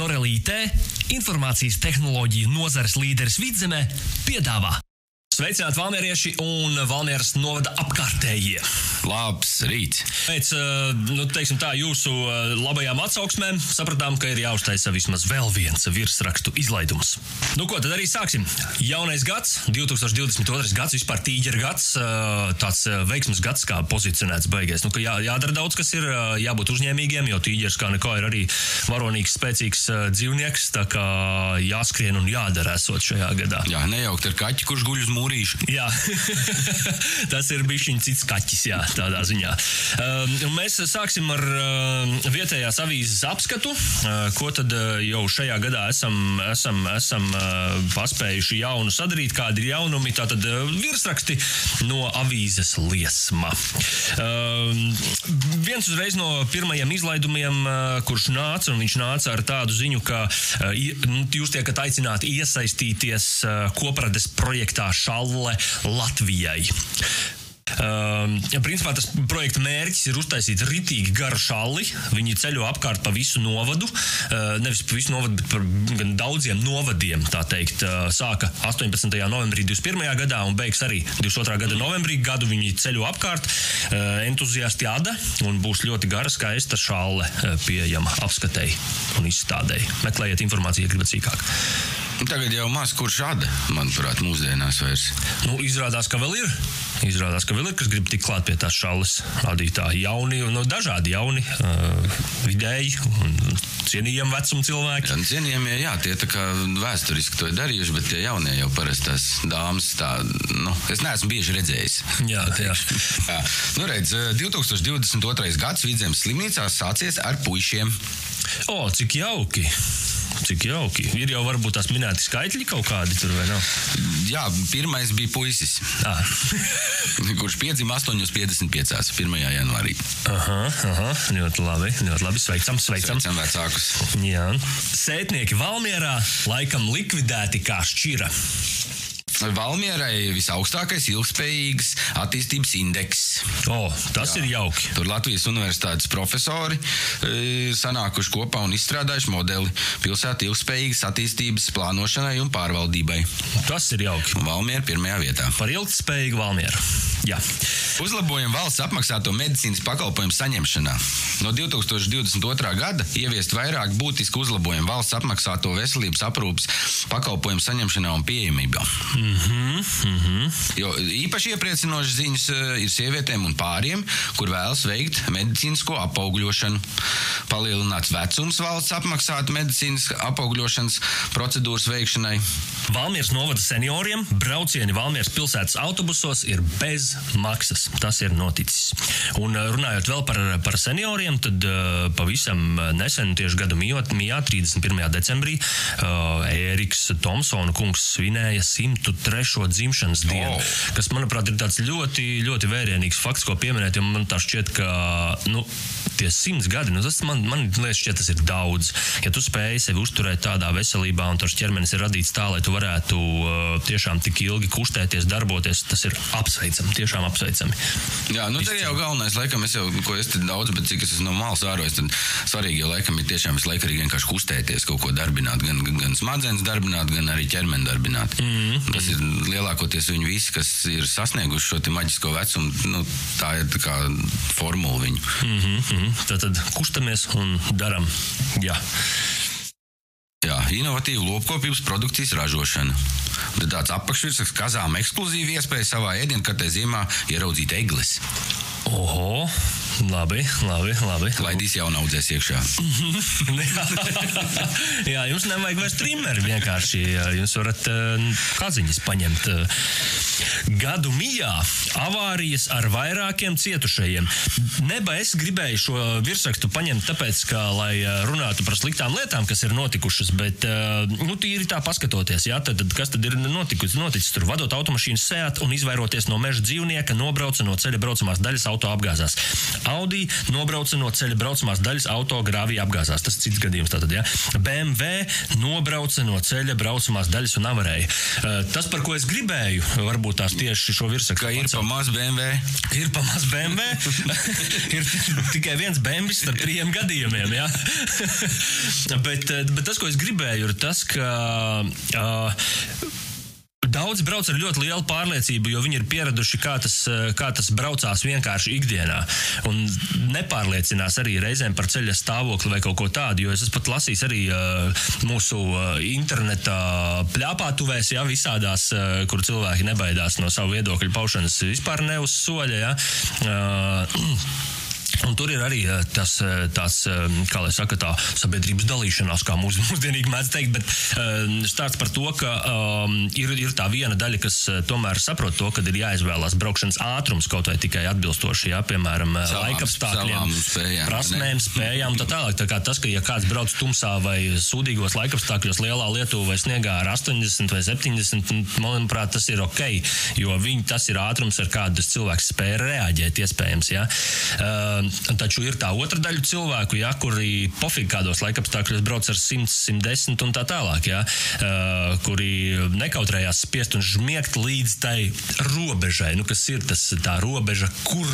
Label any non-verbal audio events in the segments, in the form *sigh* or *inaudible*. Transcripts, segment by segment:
Norelīte, informācijas tehnoloģiju nozares līderis vidzemē, piedāvā. Sveicināti valmierieši un valmieras novada apkārtējie. Labs rīts. Pēc, eh, nu, tā, jūsu eh, labajām atsauksmēm sapratām, ka ir jāuztaisa vismaz vēl viens virsrakstu izlaidums. Nu, ko tad arī sāksim? Jaunais gads, 2022. gads, vispār tīģeru gads, eh, tāds veiksmes gads, kā pozicionēts beigās. Nu, jā, jādara daudz, kas ir jābūt uzņēmīgiem, jo tīģeris kā neko ir arī varonīgs, spēcīgs dzīvnieks, tā kā jāskrien un jādara esot šajā gadā. Jā, nejaukt ar kaķi, kurš guļ uz mūrīša. Jā, *laughs* tas ir bijis viņa cits kaķis, jā, tādā ziņā. Um, mēs sāksim ar uh, vietējās avīzes apskatu, uh, ko tad uh, jau šajā gadā esam, esam, esam uh, paspējuši jaunu sadarīt, kādi ir jaunumi. Tātad uh, virsraksti no avīzes liesma. Uh, viens uzreiz no pirmajiem izlaidumiem, uh, kurš nāca, un viņš nāca ar tādu ziņu, ka uh, jūs tiekat aicināti iesaistīties uh, koprades projektā Šalle Latvijai. Um, principā tas projekta mērķis ir uztaisīt ritīgi garu šalli. Viņi ceļo apkārt pa visu novadu, uh, nevis pa visu novadu, bet par gan daudziem novadiem. Tā teikt, uh, sāka 18. novembrī 21. gadā un beigs arī 22. gada novembrī. Gadu viņi ceļo apkārt, uh, entuziasti jādara un būs ļoti gara, skaista šalle pieejama apskatēji un izstādēji. Meklējiet informāciju, ja gribat sīkāk. Tagad jau maz kurš šāda, manuprāt, mūsdienās vairs. Nu, izrādās, ka vēl ir. Izrādās, ka vēl ir kas grib tikt klāt pie tās šāles. Rādītāji jauni, no dažādi jauni, uh, vidēji un cienījami vecuma cilvēki. Jā, cienījamie, jā, tie tā kā vēsturiski to ir darījuši, bet tie jaunie jau parasti tās dāmas, tā, nu, es neesmu bieži redzējis. Jā, jā. *laughs* jā. Nu, redz, 2022. gads vidzemes slimnīcā sācies ar puišiem. O, cik jauki! Cik jauki. Ir jau varbūt tās minēti skaitļi kaut kādi tur, vai nav? Jā, pirmais bija puisis. Ah. *laughs* kurš piedzima 8,55. 1. janvārī. Aha, aha, ļoti labi. Ļoti labi. Sveicam, sveicam. Sveicam vecākus. Jā. Sētnieki Valmierā laikam likvidēti kā šķira. Valmierai visaugstākais ilgspējīgas attīstības indeks. O, tas Jā. ir jauki. Tur Latvijas universitātes profesori e, sanākuši kopā un izstrādājuši modeli pilsētu ilgspējīgas attīstības plānošanai un pārvaldībai. Tas ir jauki. Valmiera pirmajā vietā. Par ilgspējīgu Valmieru. Jā. Uzlabojumi valsts apmaksāto medicīnas pakalpojumu saņemšanā. No 2022. gada ieviest vairāk būtisku uzlabojumu valsts apmaksāto veselības aprūpas pakalpojumu saņemšanā un pieejamībā. Mm -hmm, mm -hmm. Jo īpaši iepriecinošas ziņas uh, ir sievietēm un pāriem, kur vēlas veikt medicīnisko apaugļošanu. Palielināts vecums valsts apmaksātu medicīnas apaugļošanas procedūras veikšanai. Valmieras novada senioriem braucieni Valmieras pilsētas autobusos ir bez maksas. Tas ir noticis. Un uh, runājot vēl par, par senioriem, tad uh, pavisam nesen, tieši gada mijā, 31. decembrī, Ēriks Tomsona kungs svinēja 103. dzimšanas dienu, oh. kas, manuprāt, ir tāds ļoti, ļoti vērienīgs fakts, ko pieminēt, jo man tā šķiet, ka, nu, tie simts gadi, nu, tas man, man liekas, šķiet, tas ir daudz. Ja tu spēj sevi uzturēt tādā veselībā un tas ķermenis ir radīts tā, lai tu varētu uh, tiešām tik ilgi kustēties, darboties, tas ir apsveicami, tiešām apsveicami. Jā, nu tā jau galvenais, laikam, es jau, ko es te daudz, bet cik es esmu no malas vērojis, tad svarīgi jau laikam ir tiešām visu laiku arī vienkārši kustēties, kaut ko darbināt, gan, gan smadzenes darbināt, gan arī ķermeni darbināt. Mm -hmm. Tas ir lielākoties viņi visi, kas ir sasnieguši šo maģisko vecumu, nu, tā ir tā kā formula viņu. Mm -hmm. Tad, tad kustamies un darām. Jā. Jā, inovatīva lopkopības produkcijas ražošana. Tad tāds apakšvirsmas kazām ekskluzīva iespēja savā ēdienkartē ziemā ieraudzīt eglis. Oho! Labi, labi. labi. Laidīs jau audzēs iekšā. *laughs* jā, jums nevajag vairs trimeri vienkārši. Jūs varat uh, kaziņas paņemt. Gadu mijā avārijas ar vairākiem cietušajiem. Neba es gribēju šo virsrakstu paņemt, tāpēc, ka, lai eh, runātu par sliktām lietām, kas ir notikušas, bet, uh, nu, tīri tā paskatoties, jā, tad, tad kas tad ir notikusi, noticis tur, vadot automašīnu sēt un izvairoties no meža dzīvnieka, nobrauca no ceļa braucamās daļas auto apgāzās. Audi nobrauca no ceļa braucamās daļas auto grāvī apgāzās. Tas cits gadījums tātad, ja. BMW nobrauca no ceļa braucamās daļas un avarēja. Uh, tas, par ko es gribēju, varbūt tās tieši šo virsrakstu. Ka ir pa maz BMW. Ir pa maz BMW. *laughs* ir tikai viens BMW starp trim gadījumiem, ja. *laughs* bet, bet tas, ko es gribēju, ir tas, ka. Uh, Daudz brauc ar ļoti lielu pārliecību, jo viņi ir pieraduši, kā tas, kā tas braucās vienkārši ikdienā. Un nepārliecinās arī reizēm par ceļa stāvokli vai kaut ko tādu. Jo es esmu pat lasījis arī uh, mūsu uh, interneta pļāpātuvēs, ja visādās, kur cilvēki nebaidās no savu viedokļu paušanas vispār ne uz soļa. Ja. Uh, Un tur ir arī eh, tas, eh, tas eh, kā lai saka, tā sabiedrības dalīšanās, kā mūs, *laughs* mūsdienīgi mēdz teikt, bet stāsts par to, ka um, ir, ir tā viena daļa, kas tomēr saprot to, ka ir jāizvēlās braukšanas ātrums kaut vai tikai atbilstoši, jā, piemēram, laikapstākļiem, spējām, prasmēm, ne? spējām, tā tālāk. Tā kā tas, ka ja kāds brauc tumsā vai sūdīgos laikapstākļos lielā Lietuvā vai sniegā ar 80 vai 70, manuprāt, tas ir ok, jo viņi, tas ir ātrums, ar kādu cilvēks spēja reaģēt iespējams, jā. Uh, Taču ir tā otra daļa cilvēku, ja, kuri pofīgi kādos laikapstākļos brauc ar 100, 110 un tā tālāk, ja, uh, kuri nekautrējās spiest un žmiegt līdz tai robežai, nu, kas ir tas tā robeža, kur,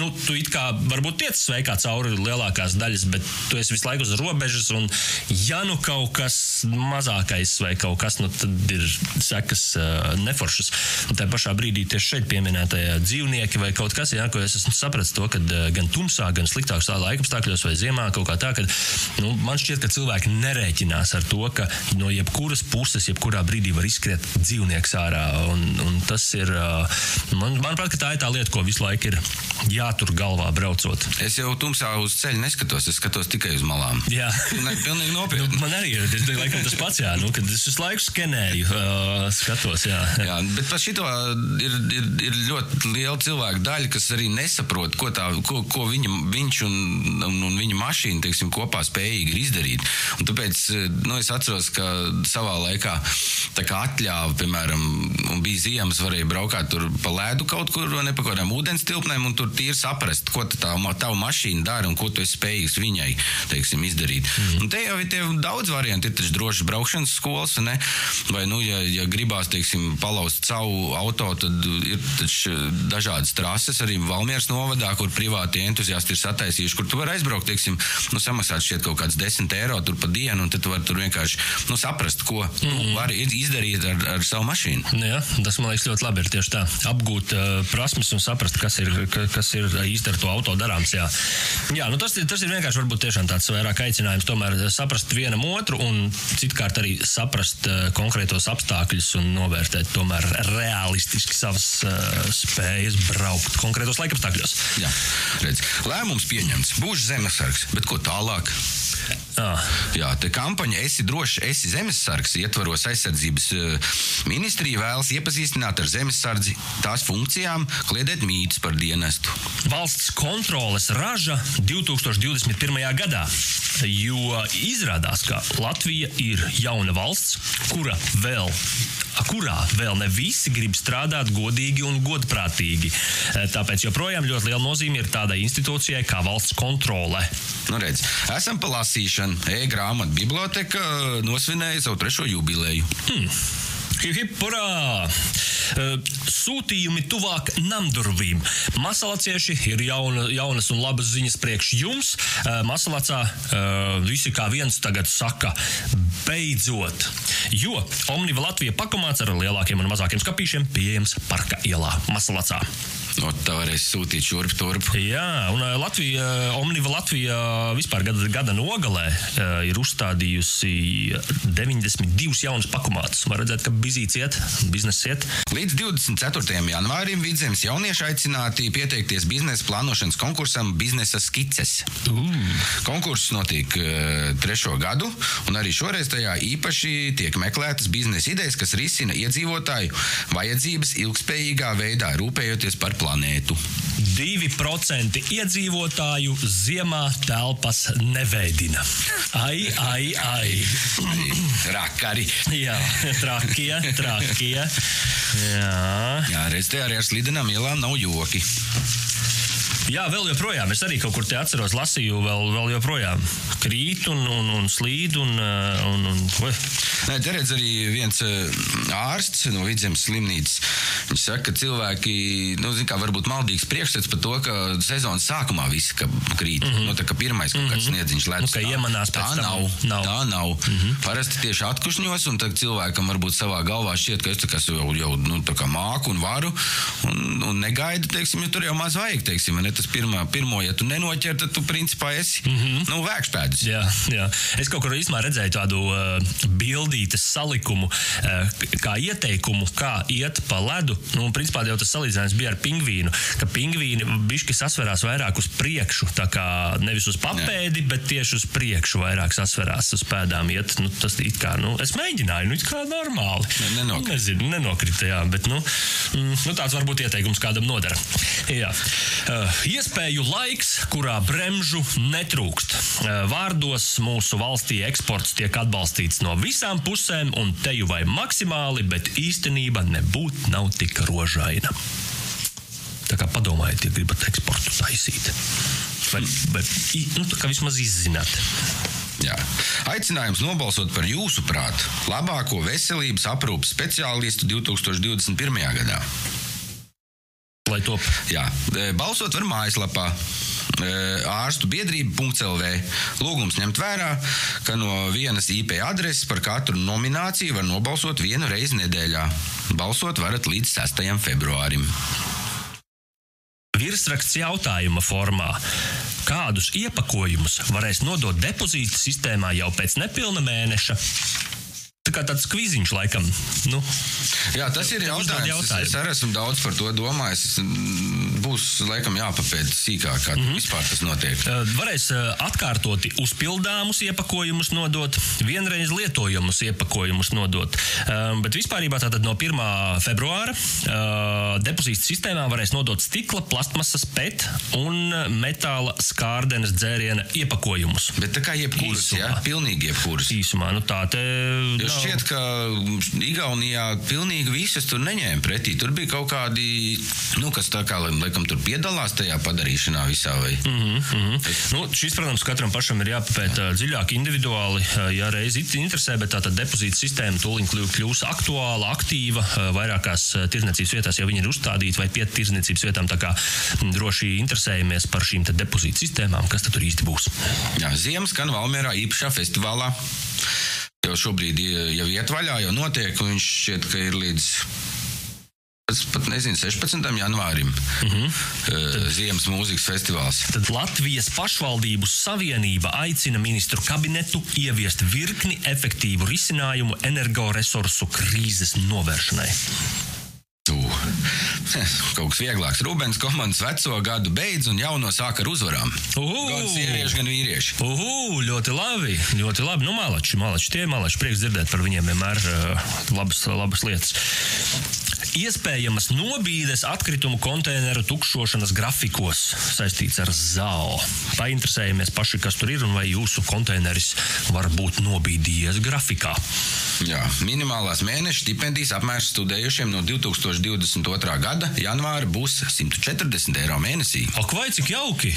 nu, tu it kā varbūt tiec sveikā cauri lielākās daļas, bet tu esi visu laiku uz robežas un ja nu kaut kas mazākais vai kaut kas, nu, tad ir sekas uh, neforšas. Un tā pašā brīdī tieši šeit pieminētajā dzīvnieki vai kaut kas, ja, ko es esmu sapratis to, ka uh, gan tumsā tumsā, gan sliktākos laika apstākļos vai ziemā tā, ka nu, man šķiet, ka cilvēki nereiķinās ar to, ka no jebkuras puses, jebkurā brīdī var izskriet dzīvnieks ārā. Un, un tas ir, man, manuprāt, tā ir tā lieta, ko visu laiku ir jātur galvā braucot. Es jau tumsā uz ceļa neskatos, es skatos tikai uz malām. Jā, *laughs* ne, pilnīgi nopietni. Nu, man arī ir tas, laikam, tas pats, jā, nu, kad es visu laiku skenēju, uh, skatos. Jā, *laughs* jā bet par šito ir, ir, ir ļoti liela cilvēku daļa, kas arī nesaprot, ko, tā, ko, ko viņa viņš un, un, un viņa mašīna teiksim, kopā spējīgi izdarīt. Un tāpēc nu, es atceros, ka savā laikā atļāva, piemēram, bija ziemas, varēja braukāt tur pa ledu kaut kur, ne pa kaut kādām ūdens tilpnēm, un tur tīri saprast, ko tā tava mašīna dara un ko tu esi spējīgs viņai teiksim, izdarīt. Mm. Un te jau ir daudz varianti, ir taču drošas braukšanas skolas, ne? vai, nu, ja, ja gribās, teiksim, palauzt savu auto, tad ir taču dažādas trases arī Valmieras novadā, kur privāti entuziasti entuziasti ir sataisījuši, kur tu vari aizbraukt, teiksim, nu, samaksāt šeit kaut kāds 10 eiro pa dienu, un tad tu vari tur vienkārši nu, saprast, ko mm. mhm. vari izdarīt ar, ar savu mašīnu. Nu jā, tas man liekas ļoti labi. Ir tieši tā, apgūt uh, prasmes un saprast, kas ir, kas ir īsti ar to auto darāms. Jā, jā nu, tas, tas ir vienkārši varbūt tiešām tāds vairāk aicinājums tomēr saprast vienam otru un citkārt arī saprast uh, konkrētos apstākļus un novērtēt tomēr realistiski savas uh, spējas braukt konkrētos laikapstākļos. Jā, redz lēmums pieņemts, būs zemesargs, bet ko tālāk? Ah. Jā, tā kampaņa Esi drošs, esi zemesargs ietvaros aizsardzības uh, ministrija vēlas iepazīstināt ar zemesardzi tās funkcijām, kliedēt mītus par dienestu. Valsts kontroles raža 2021. gadā, jo izrādās, ka Latvija ir jauna valsts, kura vēl kurā vēl ne visi grib strādāt godīgi un godprātīgi. Eh, tāpēc joprojām ļoti liela nozīme ir tādai institūcijai kā valsts kontrole. Nu, redz, esam pa lasīšanu. E-grāmatu biblioteka nosvinēja savu trešo jubileju. Hmm. Hip, hip, hurrā! Sūtījumi tuvāk namdurvīm. Masalacieši ir jauna, jaunas un labas ziņas priekš jums. Masalacā visi kā viens tagad saka, beidzot. Jo Omniva Latvija pakomāts ar lielākiem un mazākiem skapīšiem pieejams Parka ielā Masalacā. No, tā varēs sūtīt šurp turp. Jā, un Latvija, Omniva Latvija vispār gada, gada nogalē ir uzstādījusi 92 jaunas pakumātus. Var redzēt, ka bizīts iet, biznesa iet. Līdz 24. janvārim vidzemes jaunieši aicināti pieteikties biznesa plānošanas konkursam Biznesa skices. Konkurss notiek uh, trešo gadu, un arī šoreiz tajā īpaši tiek meklētas biznesa idejas, kas risina iedzīvotāju vajadzības ilgspējīgā veidā, rūpējoties par planētu. 2% iedzīvotāju ziemā telpas neveidina. Ai, ai, ai. Rakari. Jā, trakie, trakie. Jā, Jā redz, te arī ar slidenām ielām nav joki. Jā, vēl joprojām. Es arī kaut kur te atceros, lasīju, vēl, vēl joprojām krīt un, un, un slīd. Un, uh, un, un. Nē, te redz arī viens uh, ārsts no vidzemes slimnīcas. Viņš saka, ka cilvēki, nu, zin kā, varbūt maldīgs priekšstats par to, ka sezonas sākumā viss krīt. Mm -hmm. nu, tā kā pirmais kaut kāds sniedziņš ledus. Nu, ka iemanās tā nav. Nav. Tā nav. Mm -hmm. Parasti tieši atkušņos, un tad cilvēkam varbūt savā galvā šķiet, ka es tā kā jau, jau nu, tā kā māku un varu, un, un negaida, teiksim, ja tur jau maz vajag, teiksim, ne tas pirmā, pirmo, ja tu nenoķer, tad tu principā esi, mm -hmm. nu, vēkšpēdis. Jā, jā. Es kaut kur īstenībā redzēju tādu uh, bildītas salikumu, uh, kā ieteikumu, kā iet pa ledu. Nu, principā jau tas salīdzinājums bija ar pingvīnu, ka pingvīni bišķi sasverās vairāk uz priekšu, tā kā nevis uz papēdi, jā. bet tieši uz priekšu vairāk sasverās uz pēdām iet. Nu, tas it kā, nu, es mēģināju, nu, it kā normāli. Ne- nenokrita. Nezinu, nenokrita, jā, bet, nu, mm, nu tāds varbūt ieteikums kādam nodara. Jā. Uh, iespēju laiks, kurā bremžu netrūkst. Vārdos mūsu valstī eksports tiek atbalstīts no visām pusēm, un teju vai maksimāli, bet īstenība nebūtu nav tik rožaina. Tā kā padomājiet, ja gribat eksportu taisīt. Vai, vai nu, vismaz izzināt. Jā. Aicinājums nobalsot par jūsu prātu labāko veselības aprūpas speciālistu 2021. gadā. Lai top. Jā, e, balsot var mājaslapā. e, Ārstu biedrība.CLV. Lūgums ņemt vērā, ka no vienas IP adreses par katru nomināciju var nobalsot vienu reizi nedēļā. Balsot varat līdz 6. februārim. Virsraksts jautājuma formā. Kādus iepakojumus varēs nodot depozīta sistēmā jau pēc nepilna mēneša? Tā kā tāds kviziņš, laikam. Nu, Jā, tas ir uzdod jautājums. Es, es arī esmu daudz par to domājis. Es, mm, Būs laikam jāpapēta sīkāk, kā mm -hmm. vispār tas notiek. varēs atkārtoti uzpildāmus iepakojumus nodot, vienreiz lietojamus iepakojumus nodot. Bet vispār tātad no 1. februāra depozīta sistēmā varēs nodot stikla, plastmasas, PET un metāla skārdenes dzēriena iepakojumus. Bet tā kā jebkuras, jā, Īsumā. pilnīgi jebkuras. Īsumā, nu tā te. Jo nav- šķiet, ka Igaunijā pilnīgi visas tur neņēma pretī. Tur bija kaut kādi, nu, kas tā kā, laikam, tur piedalās tajā padarīšanā visā. Vai? Mm -hmm. nu, šis, protams, katram pašam ir jāpapēta dziļāk, individuāli, ja reiz it- interesē, bet tā depozīta sistēma tūlīt kļū- kļūs aktuāla, aktīva. Vairākās tirdzniecības vietās jau viņi ir uzstādīti vai pie tirdzniecības vietām. Tā kā mm, droši interesējamies par šīm depozīta sistēmām, kas tur īsti būs. Jā, Ziemas skan Valmērā īpašā festivālā. Jau šobrīd jau iet vaļā, jau notiek, un viņš šķiet, ka ir līdz. Es pat nezinu, 16. janvārim. Mm -hmm. Ziemas mūzikas festivāls. Tad Latvijas pašvaldību savienība aicina ministru kabinetu ieviest virkni efektīvu risinājumu energoresursu krīzes novēršanai. Kaut kas vieglāks. Rūbens komandas veco gadu beidz un jauno sāk ar uzvarām. Uhu! Gan sievieši, gan vīrieši. Uhu, ļoti labi. Ļoti labi. Nu, malači, malači, tie malači. Prieks dzirdēt par viņiem vienmēr uh, labas, labas lietas. Iespējamas nobīdes atkritumu konteineru tukšošanas grafikos saistīts ar ZAO. Painteresējamies paši, kas tur ir un vai jūsu konteineris var būt nobīdījies grafikā. Jā, minimālās mēneša stipendijas apmērs studējušiem no 2022. gada janvāra būs 140 eiro mēnesī. Ak, vai cik jauki!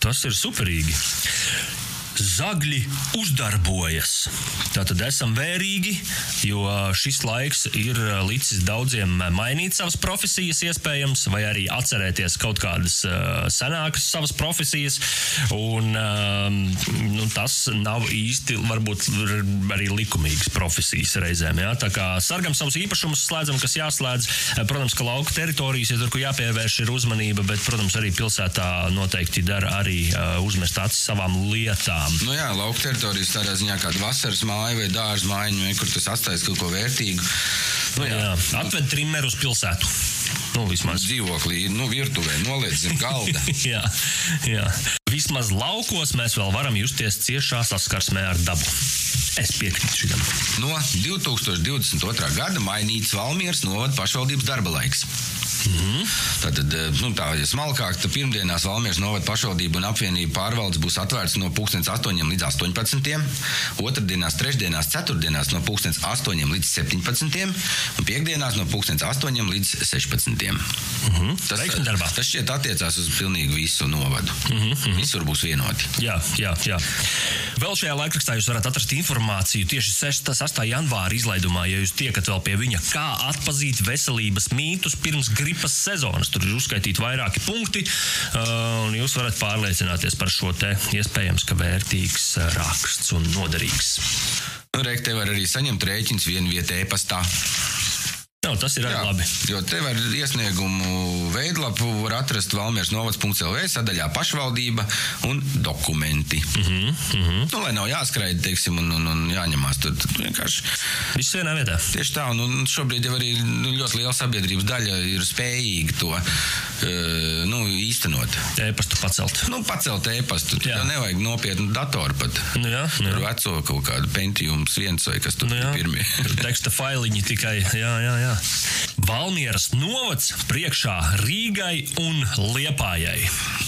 Tas ir superīgi! Zagļi uzdarbojas. Tātad esam vērīgi, jo šis laiks ir licis daudziem mainīt savas profesijas, iespējams, vai arī atcerēties kaut kādas senākas savas profesijas. Un, nu, tas nav īsti, varbūt, arī likumīgas profesijas reizēm. Ja? Tā kā sargam savus īpašumus, slēdzam, kas jāslēdz. Protams, ka lauka teritorijas ir tur, kur jāpievērš ir uzmanība, bet, protams, arī pilsētā noteikti dara arī uzmest acis savām lietām. Nu jā, lauka teritorijas tādā ziņā, kāda vasaras māja vai dārza māja, vai kur tas atstājas kaut ko vērtīgu. Nu, jā, Jā, atved trimeru uz pilsētu. Nu, vismaz. dzīvoklī, nu, virtuvē, noliec zem galda. *laughs* jā, jā. Vismaz laukos mēs vēl varam justies ciešā saskarsmē ar dabu. Es piekrītu šim. No 2022. gada mainīts Valmieras novada pašvaldības darba laiks. Mm -hmm. Tātad, nu, tā, ja smalkāk, tad pirmdienās Valmieras novada pašvaldība un apvienība pārvaldes būs atvērts no 8 līdz 18. Otradienās, trešdienās, ceturtdienās no 8 līdz 17. un piekdienās no 8 līdz 16. Mm -hmm. tas, tas šķiet attiecās uz pilnīgi visu novadu. Mm -hmm. Visur būs vienoti. Jā, jā, jā. Vēl šajā laikrakstā jūs varat atrast informāciju tieši 6. 8. janvāra izlaidumā, ja jūs tiekat vēl pie viņa, kā atpazīt veselības mītus pirms gripas sezonas. Tur ir uzskaitīti vairāki punkti, uh, un jūs varat pārliecināties par šo te iespējams, ka vērtīgs uh, raksts un noderīgs. Nu, Reikti, te var arī saņemt rēķins vienu vietu Jā, tas ir Jā, labi. Jo te var iesniegumu veidlapu var atrast Valmieras novads.lv sadaļā pašvaldība un dokumenti. Mm -hmm, mm -hmm. Nu, lai nav jāskraida, teiksim, un, un, un jāņemās tur, tur vienkārši. Viss vienā vietā. Tieši tā, un, un šobrīd jau arī nu, ļoti liela sabiedrības daļa ir spējīga to uh, nu, īstenot. E-pastu pacelt. Nu, pacelt e-pastu. Jau nevajag nopietnu datoru pat. Nu, jā, nu, jā. Tur veco kaut kādu Pentium viens vai kas tur nu, ir pirmie. Teksta failiņi tikai, jā, jā, jā. Valmieras novads priekšā Rīgai un Liepājai.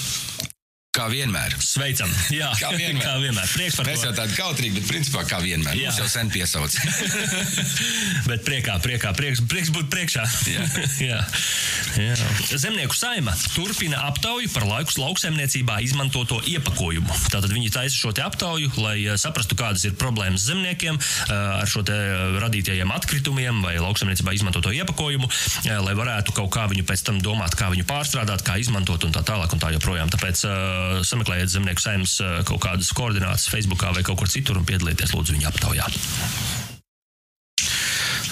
Kā vienmēr. Sveicam. Jā, kā vienmēr. kā vienmēr. Prieks par to. Mēs jau tādi kautrīgi, bet principā kā vienmēr. Jā. Mums jau sen piesauc. *laughs* bet priekā, priekā, prieks, prieks būt priekšā. Jā. *laughs* Jā. Jā. Zemnieku saima turpina aptauju par laikus lauksaimniecībā izmantoto iepakojumu. Tātad viņi taisa šo aptauju, lai eh, saprastu, kādas ir problēmas zemniekiem eh, ar šo eh, radītajiem atkritumiem vai lauksaimniecībā izmantoto iepakojumu, lai varētu kaut kā viņu pēc tam domāt, kā viņu pārstrādāt, kā izmantot un tā tālāk un tā joprojām. Tāpēc sameklējiet zemnieku saimnes kaut kādas koordinātas Facebook vai kaut kur citur un piedalieties lūdzu viņa aptaujā.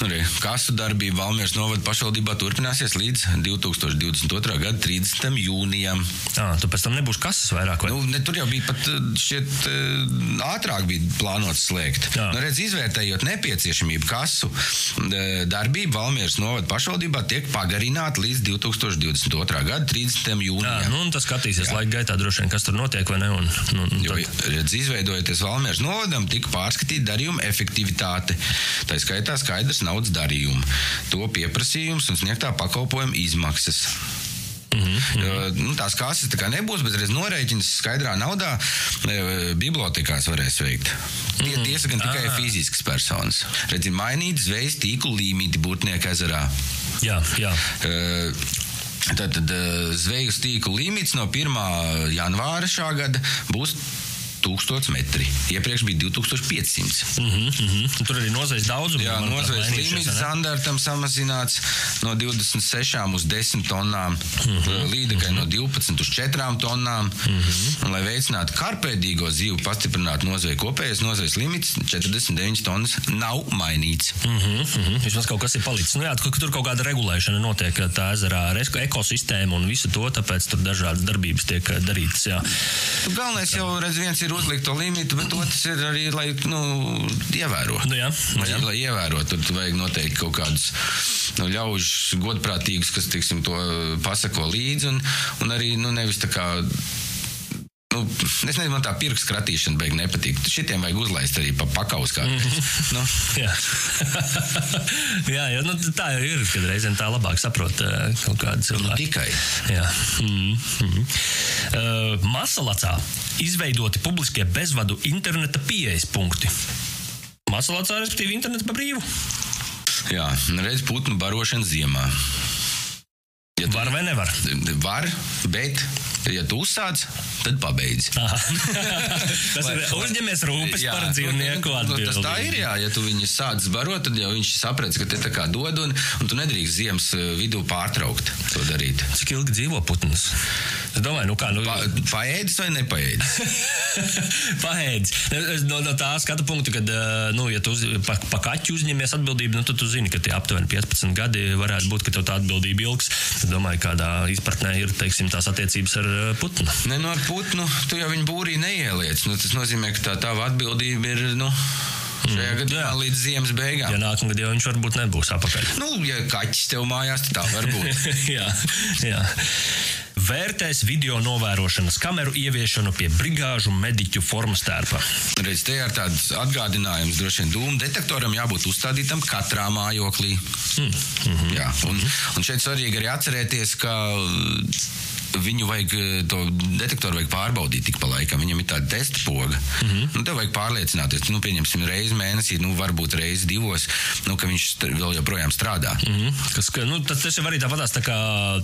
Arī kasu darbība Valmieras novada pašvaldībā turpināsies līdz 2022. gada 30. jūnijam. Jā, tu pēc tam nebūs kases vairāk. Vai? Nu, ne, tur jau bija pat šķiet ātrāk bija plānots slēgt. Nu, redz, izvērtējot nepieciešamību kasu darbība Valmieras novada pašvaldībā tiek pagarināta līdz 2022. gada 30. jūnijam. Jā, nu, tas skatīsies Jā. laika gaitā droši vien, kas tur notiek ne. Un, nu, jo, redz, izveidojoties Valmieras novadam, tika pārskatīta darījuma efektivitāte. Tā skaitā skaidrs nav naudas darījumu, to pieprasījums un sniegtā pakalpojuma izmaksas. Mm -hmm. nu, tās kases tā nebūs, bet reiz norēķins skaidrā naudā e, bibliotekās varēs veikt. Tie, mm -hmm. Tiesa gan tikai ah. fiziskas personas. Redzi, mainīt zvejas tīklu līmīti Būtnieka ezerā. Jā, jā. Uh, Tātad zvejas tīkla limits no 1. janvāra šā gada būs 1000 metri. Iepriekš bija 2500. Mm -hmm, mm -hmm. Tur arī nozvejas daudzums. Jā, nozvejas limits standartam samazināts no 26 uz 10 tonnām, mm -hmm, līdekai mm -hmm. no 12 uz 4 tonnām. Mm -hmm. Lai veicinātu karpēdīgo zīvu, pastiprinātu nozveju kopējais nozvejas limits 49 tonnas nav mainīts. Mm -hmm, mm -hmm. Vismaz kaut kas ir palicis. Nu, jā, tur kaut kāda regulēšana notiek tā ezerā ar ekosistēmu un visu to, tāpēc tur dažādas darbības tiek darītas. Jā. Galvenais jau redz viens ir ir uzlikt to limitu, bet otrs ir arī, lai nu, ievēro. Nu, jā, nu, jā. Lai, lai ievēro, tad vajag noteikti kaut kādus nu, ļaužus godprātīgus, kas tiksim, to pasako līdzi, un, un arī nu, nevis tā kā Nu, es nezinu, man tā pirksts kratīšana beigas nepatīk. Šitiem vajag uzlaist arī pa pakaus. Mm -hmm. *laughs* nu. jā, *laughs* jā, jā nu, tā jau ir, kad reizēm tā labāk saprot uh, kaut kādu cilvēku. Nu, tikai. Jā. Mm -hmm. uh, Masalacā izveidoti publiskie bezvadu interneta pieejas punkti. Masalacā, respektīvi, internets pa brīvu. Jā, redz putnu barošana ziemā. Ja var vai nevar? Var, bet Ja tu uzsāc, tad pabeidz. *laughs* tas ir uzņemies rūpes jā, par dzīvnieku atbildību. Nu, tas tā ir, jā. Ja tu viņu sāc barot, tad jau viņš saprats, ka te tā kā dod, un, un tu nedrīkst ziemas eh, vidū pārtraukt to darīt. Cik ilgi dzīvo putns? Es domāju, nu kā. Nu... Pa, paēdis vai nepaēdis? *laughs* paēdis. No, no tā skatu punkta, kad, eh, nu, ja tu uz, pa, pa kaķu uzņemies atbildību, nu, tad tu zini, ka tie aptuveni 15 gadi varētu būt, ka tev tā atbildība ilgs. Es domāju, kādā izpratnē ir, teiksim, tās attiecības ar Eh, putnu. Ne, no nu, putnu tu jau viņu būrī neieliec. Nu, tas nozīmē, ka tā tava atbildība ir. Nu, Šajā mm. gadījumā jā. līdz ziemas beigām. Ja nākamā gadā viņš varbūt nebūs apakaļ. Nu, ja kaķis tev mājās, tad tā var būt. *laughs* jā, jā. vērtēs video novērošanas kameru ieviešanu pie brigāžu mediķu formas tērpa. Redz, te ir tāds atgādinājums, droši vien dūmu detektoram jābūt uzstādītam katrā mājoklī. Mm. Mm -hmm. Jā, un, un šeit svarīgi arī atcerēties, ka viņu vajag, eh, to detektoru vajag pārbaudīt tik pa laikam. Viņam ir tāda testa poga. Mm -hmm. nu, tev vajag pārliecināties, nu, pieņemsim, reizi mēnesī, nu, varbūt reizi divos, nu, ka viņš vēl joprojām strādā. Mm -hmm. Kas, ka, nu, tas jau arī tāpatās, tā kā,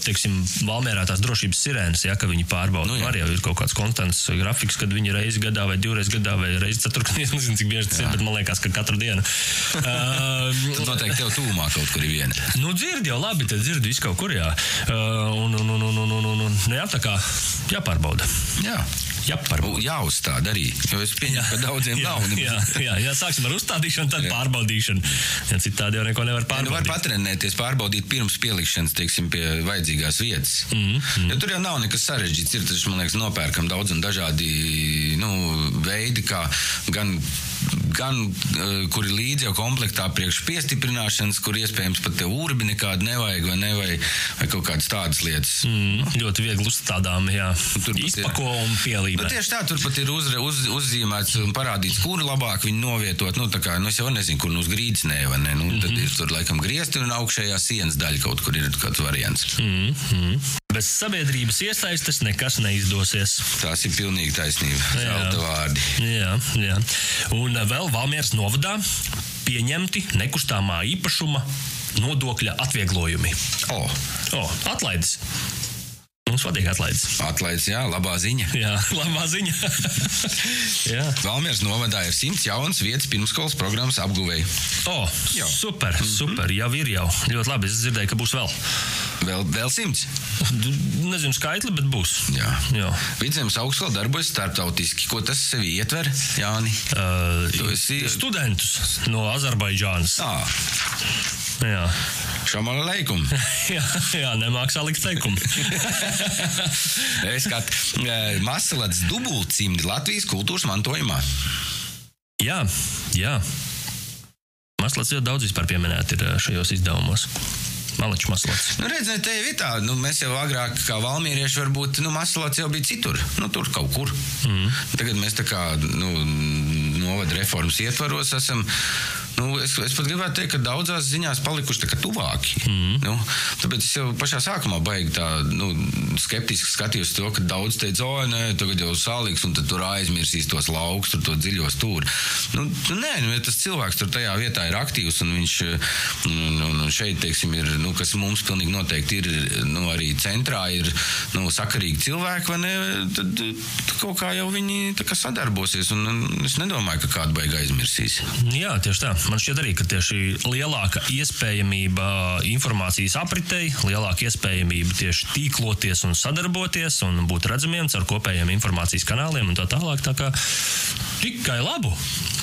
teiksim, Valmērā tās drošības sirēnas, ja, ka viņi pārbauda. Nu, jā. arī ir kaut kāds konstants grafiks, kad viņi reizi gadā vai divreiz gadā vai reizi ceturkdien, es *laughs* nezinu, cik bieži tas ir, bet man liekas, ka katru dienu. *laughs* uh, Tad noteikti tev tūmā kaut kur ir viena. Nu, dzird jau labi, tad dzird visu kaut kur, jā. Uh, un, un, un, un, un, un, un, jā, tā kā jāpārbauda. Jā. Jāpārbauda. Jāuzstāda arī. Jo es pieņemu, ka daudziem jā, nav. Jā, jā, jā, sāksim ar uzstādīšanu, tad jā. pārbaudīšanu. Ja citādi jau neko nevar pārbaudīt. Ja, nu, var patrenēties, pārbaudīt pirms pielikšanas, teiksim, pie vajadzīgās vietas. Mm -hmm. Jo tur jau nav nekas sarežģīts. Ir taču, man liekas, nopērkam daudz un dažādi nu, veidi, kā gan gan uh, kuri līdzi jau komplektā priekš piestiprināšanas, kur iespējams pat te urbi nekādu nevajag vai, nevajag, vai kaut kādas tādas lietas. Mm, ļoti viegli uzstādām, jā. Tur izpako un pielīmē. Nu, tieši tā, tur pat ir uz, uz, uzzīmēts un parādīts, kur labāk viņu novietot. Nu, tā kā, nu, es jau nezinu, kur nu uz grīdas nē, vai ne. Nu, mm -hmm. Tad mhm. ir tur laikam griezti un augšējā sienas daļa kaut kur ir kāds variants. Mm -hmm. Bez sabiedrības iesaistes nekas neizdosies. Tās ir pilnīgi taisnība. Zelta vārdi. Jā, jā. Un vēl Valmieras novadā pieņemti nekustamā īpašuma nodokļa atvieglojumi. Oh. Oh, atlaides. Mums patīk atlaides. Atlaides, jā, labā ziņa. *laughs* Jā, labā ziņa. *laughs* jā. Valmieras novadā ir simts jaunas vietas pirmskolas programmas apguvēji. O, oh, jau. super, -hmm. super, jau ir jau. Ļoti labi, es dzirdēju, ka būs vēl. Vēl, vēl simts? Nezinu skaitli, bet būs. Jā. jā. Vidzemes augstskola darbojas starptautiski. Ko tas sevi ietver, Jāni? Uh, esi... Studentus no Azerbaidžānas. Ah. Jā. Šamala leikum. *laughs* jā, jā, nemaksā likt teikumu. *laughs* es kā Masalats dubultcimdi Latvijas kultūras mantojumā. Jā, jā. Maslats jau daudz vispār pieminēt ir šajos izdevumos. Maličs maslats. Nu, redziet, te ir tā, nu, mēs jau agrāk, kā valmierieši, varbūt, nu, maslats jau bija citur, nu, tur kaut kur. Mm. Tagad mēs tā kā, nu, novada reformas ietvaros esam Nu, es, es pat gribētu teikt, ka daudzās ziņās palikuši tuvāki. Mm. Nu, tāpēc es jau pašā sākumā baigi tā nu, skeptiski skatījos to, ka daudz teica, o, nē, tagad jau sālīgs, un tur aizmirsīs tos laukus, tur to dziļo stūri. Nu, nu, nē, nu, tas cilvēks tur tajā vietā ir aktīvs, un viņš nu, nu, šeit, teiksim, ir, nu, kas mums pilnīgi noteikti ir, nu, arī centrā ir nu, sakarīgi cilvēki, vai ne, tad, tad kaut kā jau viņi kā sadarbosies, un, un es nedomāju, ka kādu baigi aizmirsīs. Jā, tieši tā man šķiet arī, ka tieši lielāka iespējamība informācijas apritei, lielāka iespējamība tieši tīkloties un sadarboties un būt redzamiem caur kopējiem informācijas kanāliem un tā tālāk. Tā kā tikai labu.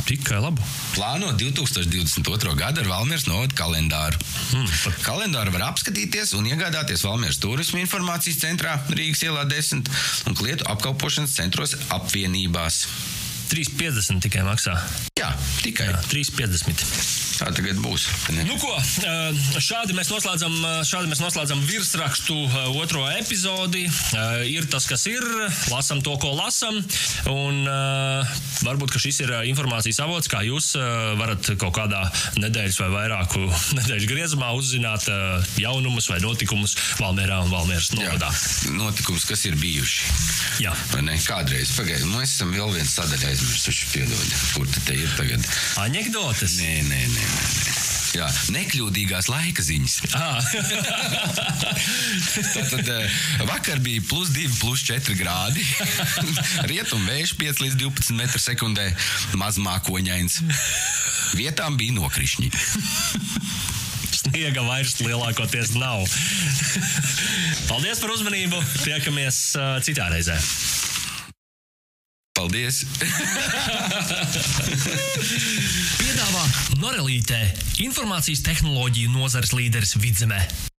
Tikai labu. Plāno 2022. gada ar Valmieras novadu kalendāru. Hmm. Kalendāru var apskatīties un iegādāties Valmieras turismu informācijas centrā Rīgas ielā 10 un klietu apkalpošanas centros apvienībās. 3,50 tikai maksā. Jā, tikai Jā, 3,50. Tā tagad būs. Ne? Nu, ko, šādi mēs noslēdzam, šādi mēs noslēdzam virsrakstu otro epizodi. Ir tas, kas ir, lasam to, ko lasam. Un varbūt šis ir informācijas avots, kā jūs varat kaut kādā nedēļas vai vairāku *laughs* nedēļu griezumā uzzināt jaunumus vai notikumus Valmērā un Valmēras novadā. Notikums, kas ir bijuši. Jā. Kādreiz, pagaidiet, mēs esam vēl viens sadaļa aizmirsuši, piedod, kur te ir tagad. Anekdotes? Nē, nē, nē. Jā, nekļūdīgās laika ziņas. *laughs* Ah. *laughs* Tātad eh, vakar bija plus 2, plus 4 grādi. *laughs* Rietumu vējš 5 līdz 12 metru sekundē, mazmākoņains. Vietām bija nokrišņi. Sniega vairs lielākoties nav. Paldies par uzmanību! Tiekamies uh, citā reizē! Paldies! Norelītē informācijas tehnoloģiju nozares līderis Vidzemē.